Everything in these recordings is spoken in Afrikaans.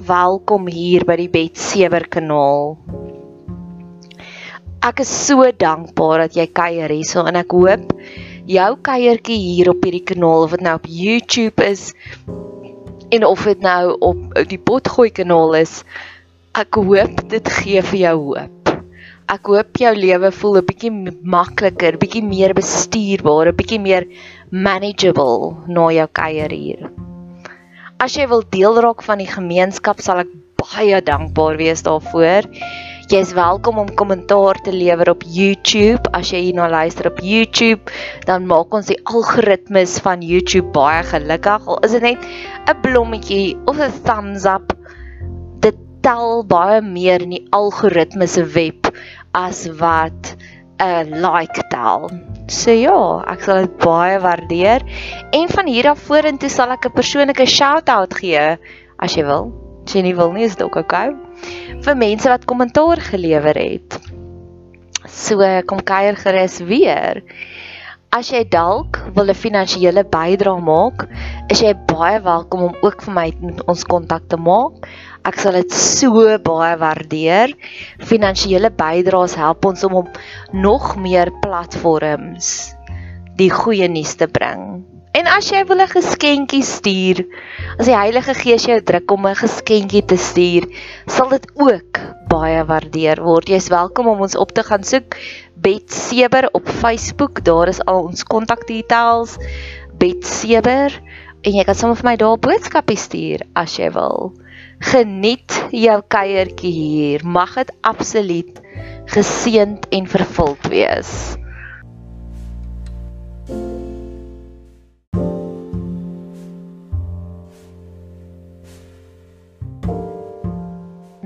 welkom hier by die Betsewer kanaal. Ek is so dankbaar dat jy kuier hierso en ek hoop jou kuiertjie hier op hierdie kanaal of dit nou op YouTube is en of dit nou op die Potgooi kanaal is, ek hoop dit gee vir jou hoop. Ek hoop jou lewe voel 'n bietjie makliker, bietjie meer bestuurbaar, 'n bietjie meer manageable na jou kuier hier. As jy wil deel raak van die gemeenskap, sal ek baie dankbaar wees daarvoor. Jy is welkom om kommentaar te lewer op YouTube. As jy hierna luister op YouTube, dan maak ons die algoritmes van YouTube baie gelukkig. Al is dit net 'n blommetjie of 'n thumbs up, dit tel baie meer in die algoritmes se web as wat 'n like tel. So ja, ek sal dit baie waardeer. En van hier af vorentoe sal ek 'n persoonlike shout-out gee as jy wil. As jy nie wil nie, is dit ook oukei. Okay vir mense wat kommentaar gelewer het. So kom kuier gerus weer. As jy dalk wil 'n finansiële bydrae maak, is jy baie welkom om ook vir my met ons kontak te maak. Ek sal dit so baie waardeer. Finansiële bydraes help ons om op nog meer platforms die goeie nuus te bring. En as jy wil 'n geskenkie stuur, as die Heilige Gees jou druk om 'n geskenkie te stuur, sal dit ook baie waardeer word. Jy's welkom om ons op te gaan soek Bet Seber op Facebook. Daar is al ons kontakdetails. Bet Seber en jy kan sommer vir my daar 'n boodskapie stuur as jy wil. Geniet jou kuiertjie hier. Mag dit absoluut geseënd en vervuld wees.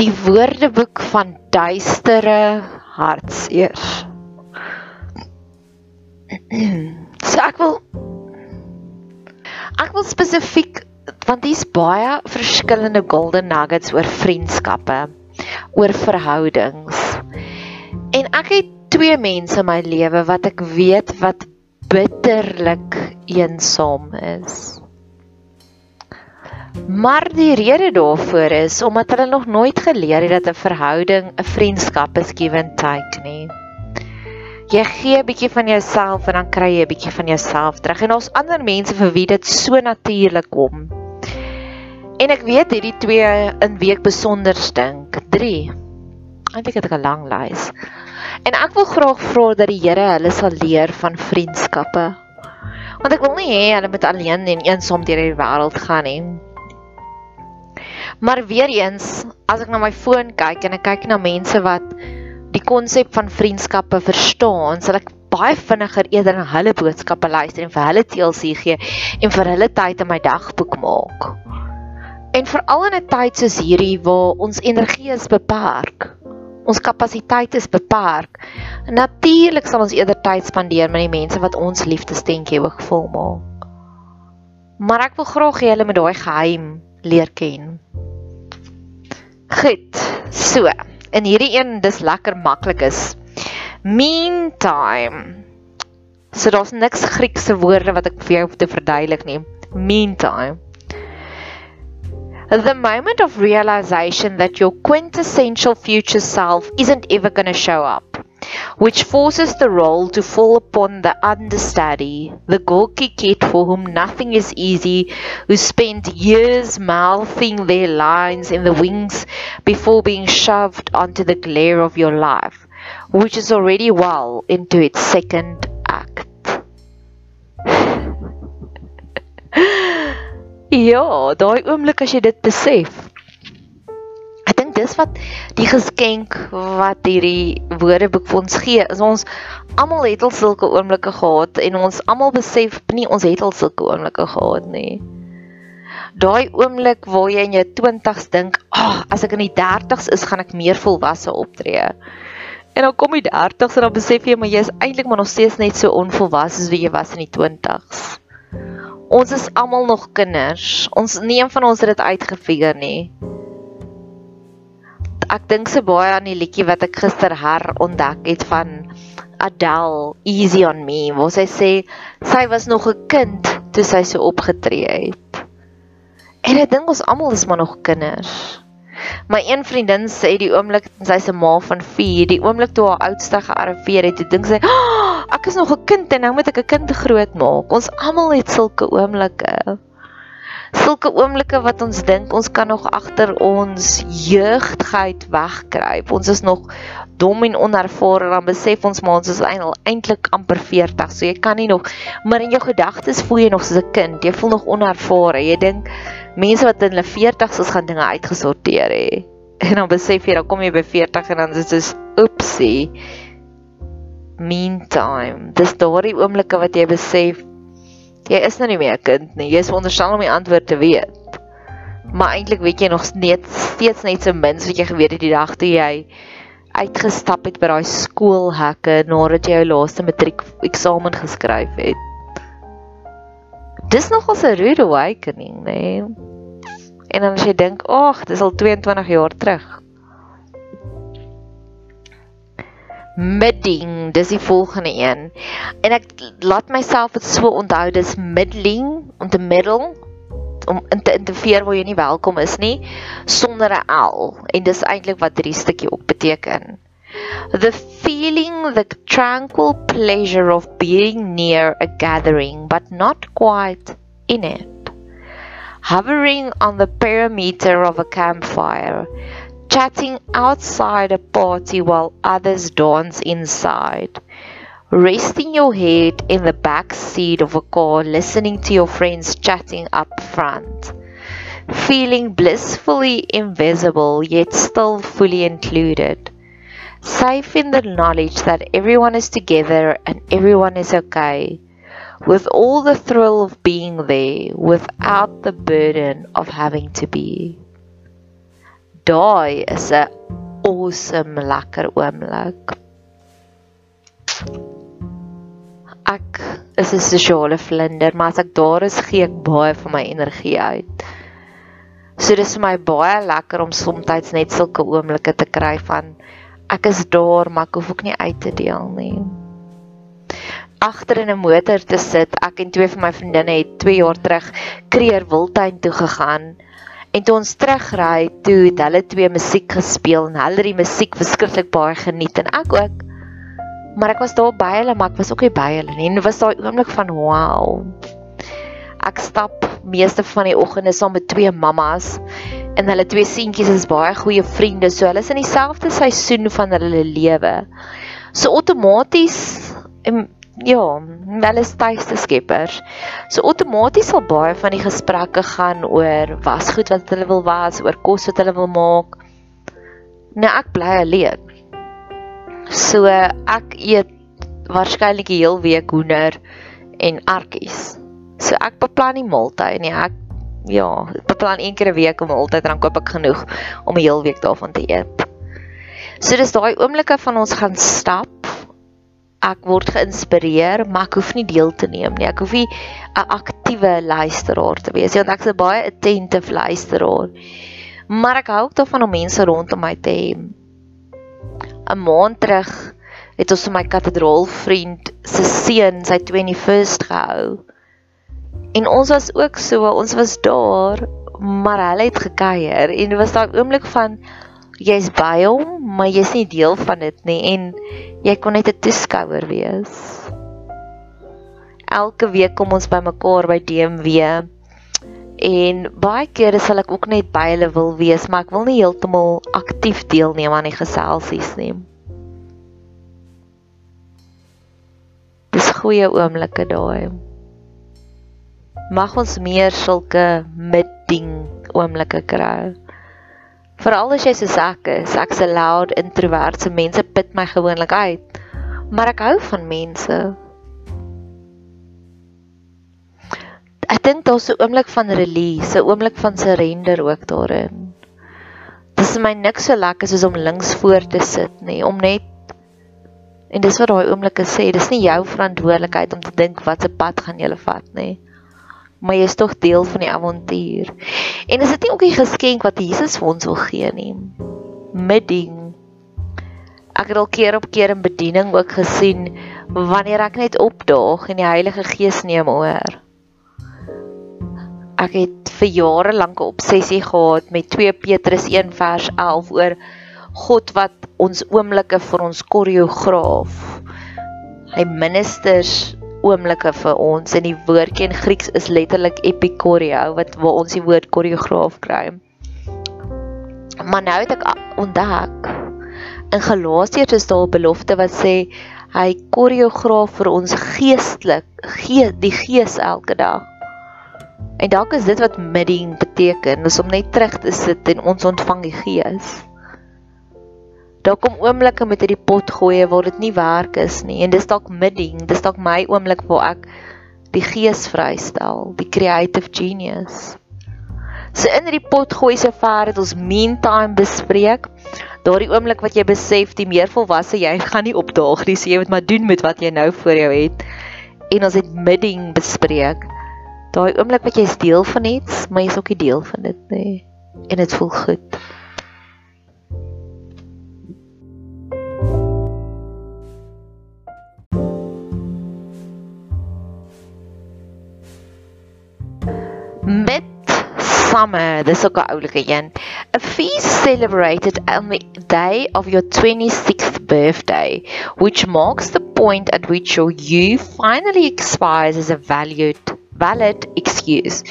die woordeboek van duistere hartseer. So ek wil ek wil spesifiek want dis baie verskillende golden nuggets oor vriendskappe, oor verhoudings. En ek het twee mense in my lewe wat ek weet wat bitterlik eensaam is. Maar die rede daarvoor is omdat hulle nog nooit geleer het dat 'n verhouding, 'n vriendskap is give and take nie. Jy gee 'n bietjie van jouself en dan kry jy 'n bietjie van jouself terug. En ons ander mense vir wie dit so natuurlik kom. En ek weet hierdie twee in week besonder stink. 3. Eintlik het ek 'n lang lys. En ek wil graag vra dat die Here hulle sal leer van vriendskappe. Want ek wil nie hê hulle moet alleen en eensaam deur die wêreld gaan nie. Maar weer eens, as ek na my foon kyk en ek kyk na mense wat die konsep van vriendskappe verstaan, sal ek baie vinniger eerder na hulle boodskappe luister en vir hulle TLC gee en vir hulle tyd in my dagboek maak. En veral in 'n tyd soos hierdie waar ons energie is beperk, ons kapasiteit is beperk. Natuurlik sal ons eerder tyd spandeer met die mense wat ons liefdesstentjie ook vol maak. Maar ek wil graag hê hulle moet daai geheim leer ken. Goed. So, in hierdie een dis lekker maklik is. Meantime. So daar's niks Griekse woorde wat ek vir jou te verduidelik nie. Meantime. The moment of realization that your quintessential future self isn't ever going to show up. Which forces the role to fall upon the understudy, the gawky kid for whom nothing is easy, who spent years mouthing their lines in the wings before being shoved onto the glare of your life, which is already well into its second act. ja, daai oomblik as jy dit besef, dis wat die geskenk wat hierdie woordeboek vir ons gee. Is ons almal het al sulke oomblikke gehad en ons almal besef nie ons het al sulke oomblikke gehad nie. Daai oomblik waar jy in jou 20's dink, "Ag, oh, as ek in die 30's is, gaan ek meer volwasse optree." En dan kom jy 30's en dan besef jy maar jy is eintlik maar nog steeds net so onvolwasse as wie jy was in die 20's. Ons is almal nog kinders. Ons nie een van ons het dit uitgefigure nie ek dink se baie aan die liedjie wat ek gister herontdek het van Adele Easy on Me waar sy sê sy was nog 'n kind toe sy so opgetree het. En ek dink ons almal is maar nog kinders. My een vriendin sê die oomblik sy's 'n ma van 4, die oomblik toe haar oudste gearriveer het, dink sy, oh, "Ek is nog 'n kind en nou moet ek 'n kind grootmaak." Ons almal het sulke oomblikke. Sulke oomblikke wat ons dink ons kan nog agter ons jeugdigheid wegkruip. Ons is nog dom en onervare dan besef ons maar ons is eintlik amper 40. So jy kan nie nog maar in jou gedagtes voel jy nog soos 'n kind. Jy voel nog onervare. Jy dink mense wat in hulle 40's is gaan dinge uitgesorteer hê. En dan besef jy dan kom jy by 40 en dan is dit so oopsie. Meantime, dis daardie oomblikke wat jy besef jy is nou nie meer 'n kind nie. Jy is veronderstel om die antwoord te weet. Maar eintlik weet jy nog net steeds net so min wat jy geweet het die dag toe jy uitgestap het by daai skoolhekke nadat jy jou laaste matriek eksamen geskryf het. Dis nogal 'n rude awakening, né? Nee? En dan as jy dink, "Ag, dis al 22 jaar terug." Midding, dis die volgende een. En ek laat myself dit so onthou, dis middling, om te middel om in te interfereer waar jy nie welkom is nie sonder 'n L. En dis eintlik wat drie stukkie ook beteken. The feeling the tranquil pleasure of being near a gathering but not quite in it. Hovering on the perimeter of a campfire, chatting outside a party while others dance inside. Resting your head in the back seat of a car, listening to your friends chatting up front. Feeling blissfully invisible yet still fully included safe in the knowledge that everyone is together and everyone is okay, with all the thrill of being there without the burden of having to be. Daai is 'n awesome lekker oomblik. Ek is 'n sosiale vlinder, maar as ek daar is, gee ek baie van my energie uit. So dis vir my baie lekker om soms net sulke oomblikke te kry van ek is daar, maar ek hoef ook nie uit te deel nie. Agter in 'n motor te sit, ek en twee van my vriendinne het 2 jaar terug Kreer Wildtuin toe gegaan. En toe ons terugry, toe het hulle twee musiek gespeel en hulle het die musiek verskriklik baie geniet en ek ook. Maar ek was daar by hulle, maar ek was ook nie by hulle nie. En dit was daai oomblik van wow. Ek stap meeste van die oggende saam met twee mammas en hulle twee seentjies is baie goeie vriende. So hulle is in dieselfde seisoen van hulle lewe. So outomaties ja, hulle is tuiste skeppers. So outomaties sal baie van die gesprekke gaan oor wasgoed wat hulle wil was, oor kos wat hulle wil maak. Nou ek bly alleen. So ek eet waarskynlik die heel week hoender en ertjies. So ek beplan nie maaltye nie. Ek ja, beplan een keer 'n week om altyd dan koop ek genoeg om 'n heel week daarvan te eet. So dis daai oomblikke van ons gaan stap. Ek word geïnspireer, maar ek hoef nie deel te neem nie. Ek hoef nie 'n aktiewe luisteraar te wees nie, want ek is 'n baie attentive luisteraar. Maar ek hou ook daarvan om mense rondom my te hê. 'n Maand terug het ons vir my kathedraalvriend se seun sy 21st gehou. En ons was ook so, ons was daar, maar hulle het gekuier en dit was daai oomblik van jy's by hom, maar jy's nie deel van dit nie en jy kon net 'n toeskouer wees. Elke week kom ons bymekaar by DMW en baie kere sal ek ook net by hulle wil wees, maar ek wil nie heeltemal aktief deelneem aan die geselsies nie. Dis goeie oomblikke daai mag ons meer sulke midding oomblikke kry. Veral as jy so sak is, ek's 'n loud introvert, se mense put my gewoonlik uit. Maar ek hou van mense. Ek dink daar's 'n oomblik van release, 'n oomblik van surrender ook daarin. Dis my niks so lekker soos om links voor te sit nie, om net En dis wat daai oomblikke sê, dis nie jou verantwoordelikheid om te dink wat se pad gaan jy vat nie maar jy is tog deel van die avontuur. En is dit nie ook 'n geskenk wat Jesus vir ons wil gee nie? Midding. Ek het al keer op keer in bediening ook gesien wanneer ek net opdaag en die Heilige Gees neem oor. Ek het vir jare lank 'n obsessie gehad met 2 Petrus 1 vers 11 oor God wat ons oomblikke vir ons koreograaf. Hy ministers oomblikke vir ons en die woordjie in Grieks is letterlik epikorio wat waar ons die woord koreograaf kry. Maar nou het ek ontdek in Galasiërs is daar 'n belofte wat sê hy koreograaf vir ons geestelik, gee die gees elke dag. En dalk is dit wat midding beteken, is om net terug te sit en ons ontvang die gees. Daar kom oomblikke met hierdie pot gooi waar dit nie werk is nie en dis dalk midding, dis dalk my oomblik waar ek die gees vrystel, die creative genius. So in hierdie pot gooi se ver het ons meantime bespreek. Daardie oomblik wat jy besef die meer volwasse jy gaan nie opdaag nie, so jy moet maar doen met wat jy nou voor jou het. En ons het midding bespreek. Daai oomblik wat jy deel van iets, maar jy's ook nie deel van dit nie. En dit voel goed. Midsummer, dis ook 'n oulike een. A feast celebrated on the day of your 26th birthday, which marks the point at which your youth finally expires as a valued valid excuse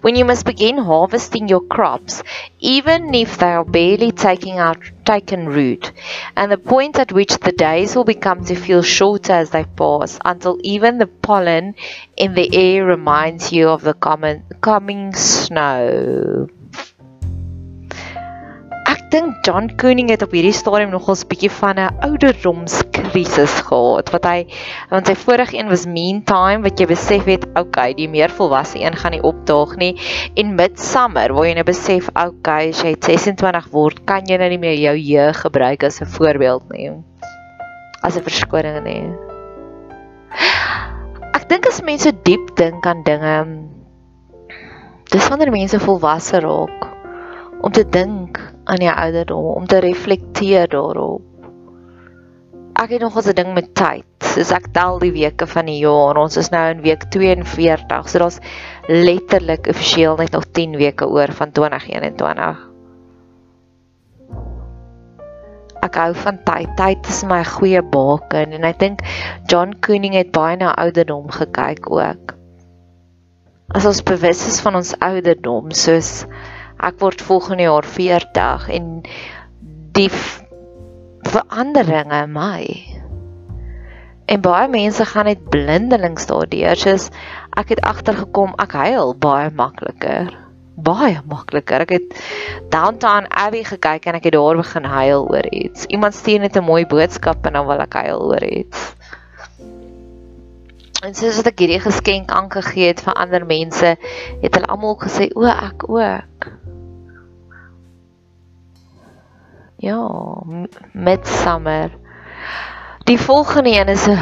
when you must begin harvesting your crops, even if they are barely taking out taken root, and the point at which the days will become to feel shorter as they pass, until even the pollen in the air reminds you of the common, coming snow. Dink John Koenig het op hierdie stadium nogals bietjie van 'n ouderdomskrisis gehad wat hy want sy vorige een was Meantime wat jy besef het okay die meer volwasse een gaan nie opdaag nie. En Midsummer waar jy nou besef okay as jy 26 word kan jy nou nie meer jou jeug gebruik as 'n voorbeeld nie. As 'n verskoning nie Ek dink as mense diep dink aan dinge dis wanneer mense volwasse raak om te dink aan jou ouderdom, om te reflekteer daarop. Ek het nog 'n ding met tyd. Soos ek tel die weke van die jaar, ons is nou in week 42, so daar's letterlik offisieel net nog 10 weke oor van 2021. Ek hou van tyd. Tyd is my goeie baken en ek dink John Koenig het baie na ouderdom gekyk ook. As ons bewus is van ons ouderdom, soos ek word volgende jaar 40 en die veranderinge my. En baie mense gaan net blindelings daardeur soos ek het agtergekom ek huil baie makliker baie makliker. Ek het downtown Abbey gekyk en ek het daar begin huil oor iets. Iemand stuur net 'n mooi boodskap en dan wil ek huil oor iets. En soos ek hierdie geskenk aangegee het vir ander mense, het hulle almal gesê o, ek ook. Ja, Midsummer. Die volgende een is 'n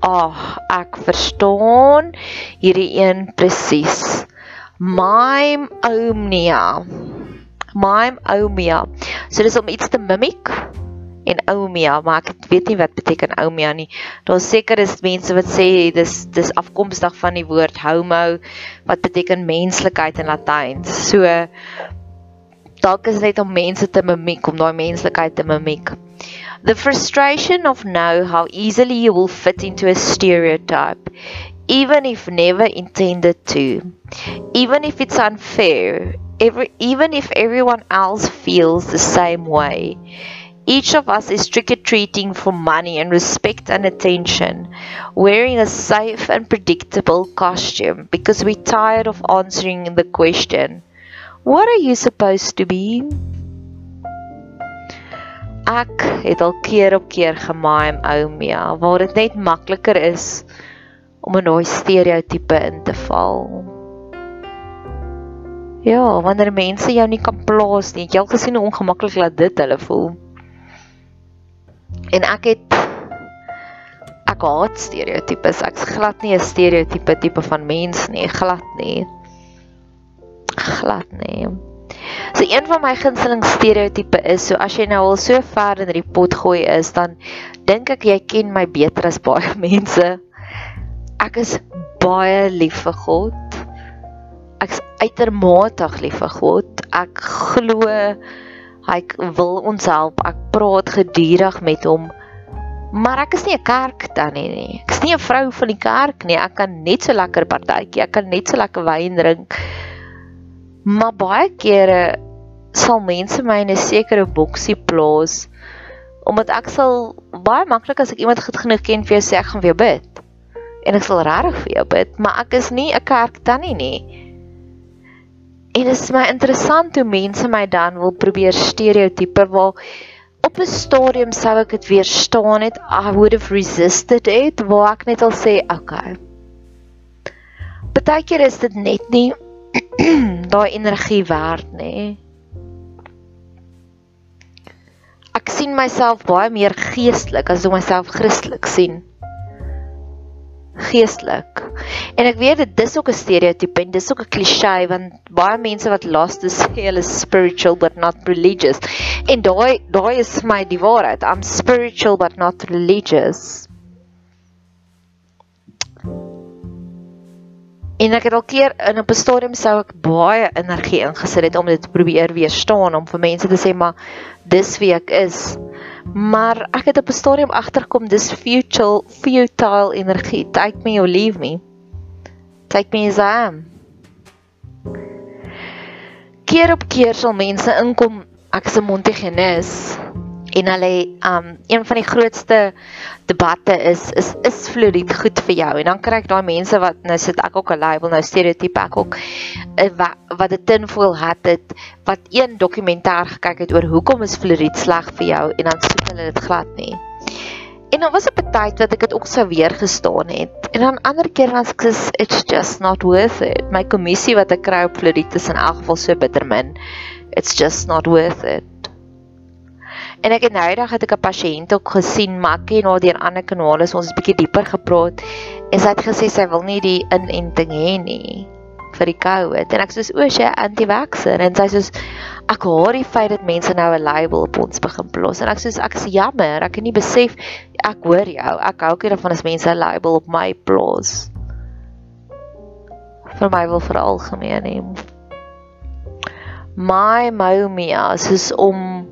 ag, oh, ek verstaan hierdie een presies. Mime omnia. Mime omnia. So dis om iets te mimiek en omnia, maar ek weet nie wat beteken omnia nie. Daar seker is mense wat sê dis dis afkomstig van die woord homo wat beteken menslikheid in Latyn. So is net om mense te mimiek, om daai menslikheid te mimiek. The frustration of know how easily you will fit into a stereotype, even if never intended to. Even if it's unfair, every, even if everyone else feels the same way. Each of us is trick or treating for money and respect and attention, wearing a safe and predictable costume because we're tired of answering the question What are you supposed to be? Ek het al keer op keer gemaai Oumia waar dit net makliker is om in daai stereotipe in te val. Ja, wanneer mense jou nie kan plaas nie, jy al gesien hoe ongemaklik laat dit hulle voel. En ek het ek haat stereotipes. Ek's glad nie 'n stereotipe tipe van mens nie, glad nie glad nie. So een van my gunsteling stereotipe is so as jy nou al so ver in die pot gooi is, dan dink ek jy ken my beter as baie mense. Ek is baie lief vir God. Ek's uitermate lief vir God. Ek glo hy wil ons help. Ek praat gedurig met hom. Maar ek is nie 'n kerk tannie nie. Ek is nie 'n vrou van die kerk nie. Ek kan net so lekker partytjie, ek kan net so lekker wyn drink. Maar baie kere sal mense my in 'n sekere boksie plaas omdat ek sal baie maklik as ek iemand goed genoeg ken vir jou sê ek gaan vir jou bid. En ek sal regtig vir jou bid, maar ek is nie 'n kerk tannie nie. En dit is my interessant hoe mense my dan wil probeer stereotipe waar op 'n stadium sou ek dit weerstaan het. I would have resisted it waar ek net al sê, okay. Partykeer is dit net nie daai energie werd nie. Ek sien myself baie meer geestelik as om myself Christelik sien geestelik. En ek weet dit dis ook 'n stereotype en dis ook 'n klise want baie mense wat lost is hulle spiritual but not religious. En daai daai is my die waarheid. I'm spiritual but not religious. En ek het al keer in 'n stadium sou ek baie energie ingesit het om dit te probeer weerstaan om vir mense te sê maar dis wie ek is. Maar ek het op 'n stadium agterkom dis futile futile energie. Take me or leave me. Take me as I am. Keer op keer sal mense inkom ek is 'n Montigenes en hulle um een van die grootste debatte is is is fluoried goed vir jou en dan kry ek daai mense wat nou sit ek ook 'n label nou stereotype ek ook eh, wat wat 'n tinfoil hat het wat een dokumentêr gekyk het oor hoekom is fluoried sleg vir jou en dan soek hulle dit glad nie En dan was 'n tyd wat ek dit ook sou weer gestaan het. En dan ander keer as ek sê it's just not worth it. My kommissie wat ek kry op fluoried is in elk geval so bitter min. It's just not worth it. En ek nou eendag het ek 'n pasiënt ook gesien, maar ek ken haar deur ander kanale, so ons het bietjie dieper gepraat. En sy het gesê sy wil nie die inenting hê nie vir die COVID. En ek sê, "O, sy anti-vaxxer." En sy sê, "Ek hoor die feit dat mense nou 'n label op ons begin plaas." En ek sê, "Ek is jammer, ek het nie besef ek hoor jou. Ek hou ook daarvan as mense 'n label op my plaas." vir my wil vir algemeen hê. My momia is om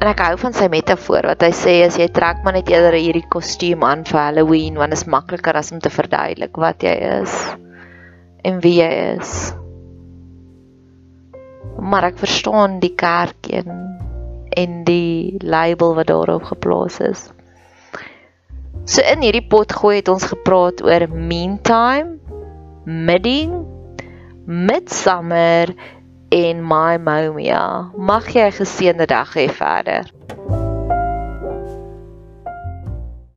En ek hou van sy metafoor wat hy sê as jy trek maar net eerder hierdie kostuum aan vir Halloween want dit is makliker as om te verduidelik wat jy is en wie jy is. Maar ek verstaan die kerk en en die label wat daarop geplaas is. So in hierdie pot gooi het ons gepraat oor meantime, midding, midsummer en my momia. Mag jy 'n geseënde dag hê verder.